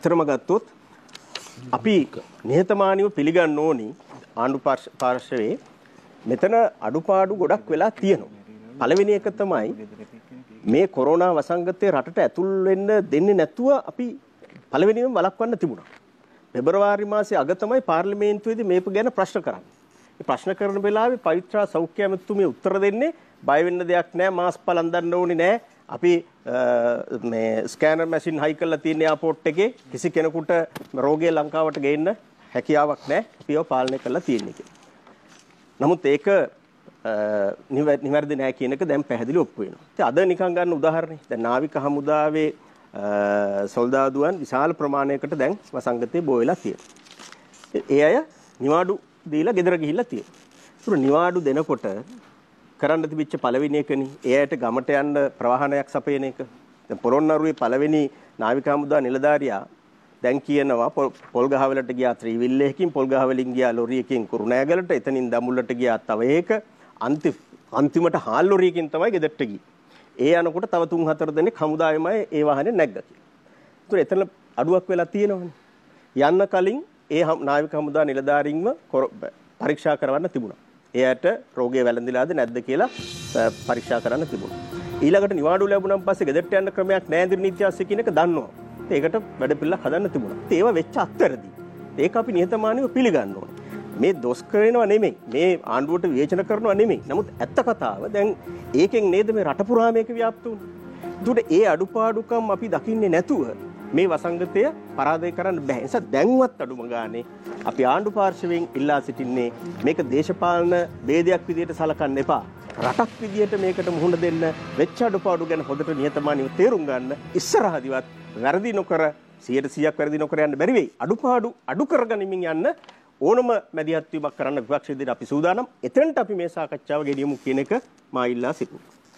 ඇත්තටම ගත්තොත් අපි නිහතමානීව පිළිගන්න ඕනි ආණ්ඩු පාර්ශවයේ මෙතන අඩුපාඩු ගොඩක් වෙලා තියෙනවා. පළවෙනි එක තමයි මේ කොරෝනා වසංගතයේ රටට ඇතුල් වෙන්න දෙන්නේ නැතුව අපි පළවෙනිම වළක්වන්න තිබුණා. පෙබරවාරි මාසයේ අග තමයි පාර්ලිමේන්තුවේදී මේක ගැන ප්‍රශ්න කරන්නේ. මේ ප්‍රශ්න කරන වෙලාවේ පවිත්‍රා සෞඛ්‍ය ඇමතුමිය උත්තර දෙන්නේ බය වෙන්න දෙයක් නැහැ මාස්ක් පලඳන්න ඕනේ නැහැ. අපි මේ ස්කෑනර් මැෂින් හයි කරලා තියෙන එයාපෝට් එකේ කිසි කෙනෙකුට රෝගය ලංකාවට ගේන්න හැකියාවක් නැහැ. අපි ඒව පාලනය කරලා තියෙන්නේ කියලා. නමුත් ඒක නිවැරදි නෑ කියන එක දැන් පැහැදිලි ඔප්පු වෙනවා. ඉතින් අද නිකන් ගන්න උදාහරණේ දැන් නාවික හමුදාවේ සොල්දාදුවන් විශාල ප්‍රමාණයකට දැන් වසංගතේ බෝ වෙලා තියෙනවා. ඒ අය නිවාඩු දීලා ගෙදර ගිහිල්ලා තියෙනවා. ඒතර නිවාඩු දෙනකොට කරන්න තිබිච්ච පළවෙනි එකනේ ඒ අයට ගමට යන්න ප්‍රවාහනයක් සපයන එක. දැන් පොරොන්නරුවේ පළවෙනි නාවික හමුදා නිලධාරියා දැන් කියනවා පොල් ගහවලට ගියා ත්‍රිවිල්ලයකින් පොල් ගහවලින් ගියා ලොරියකින් කුරුණෑගලට එතනින් දඹුල්ලට ගියා තව ඒක අන්තිමට හාල් ලොරියකින් තමයි ගෙදරට ගියේ. ඒ යනකොට තව තුන් හතර දෙනෙක් හමුදාවෙමයි ඒ වාහනේ නැග්ගා කියලා. ඒතර එතන අඩුවක් වෙලා තියෙනවනේ. යන්න කලින් ඒ නාවික හමුදා නිලධාරීන්ව පරීක්ෂා කරවන්න තිබුණා. එයාට රෝගය වැළඳිලාද නැද්ද කියලා පරීක්ෂා කරන්න තිබුණා. ඊළඟට නිවාඩු ලැබුණාන් පස්සේ ගෙදරට යන්න ක්‍රමයක් නැහැ දිනීත්‍යාසය කියන එක දන්නවා. ඒකට වැඩ පිළිලක් හදන්න තිබුණා. ඒව වෙච්ච අත්වැරදි. ඒක අපි නිහතමානීව පිළිගන්න ඕනේ. මේ දොස් කරනවා නෙමෙයි. මේ ආණ්ඩුවට විවේචන කරනවා නෙමෙයි. නමුත් ඇත්ත කතාව දැන් ඒකෙන් නේද මේ රට පුරා මේක ව්‍යාප්ත වුනේ. ඒකට ඒ අඩුපාඩුකම් අපි දකින්නේ නැතුව මේ වසංගතය පරාදය කරන්න බැහැ. නිසා දැන්වත් අඩුම ගානේ අපි ආණ්ඩු පාර්ශවයෙන් ඉල්ලා සිටින්නේ මේක දේශපාලන ભેදයක් විදිහට සලකන්න එපා. රටක් විදිහට මේකට මුහුණ දෙන්න වෙච්ච අඩුපාඩු ගැන හොඳට නිහතමානීව තේරුම් ගන්න ඉස්සරහදිවත් වැරදි නොකර 100%ක් වැරදි නොකර යන්න බැරි වෙයි. අඩුපාඩු අඩු කරගනිමින් යන්න ඕනම මැදිහත් වීමක් කරන්න විපක්ෂ විදිහට අපි සූදානම්. එතනට අපි මේ සාකච්ඡාව ගෙනියමු කියන එක මා ඉල්ලා සිටිනවා.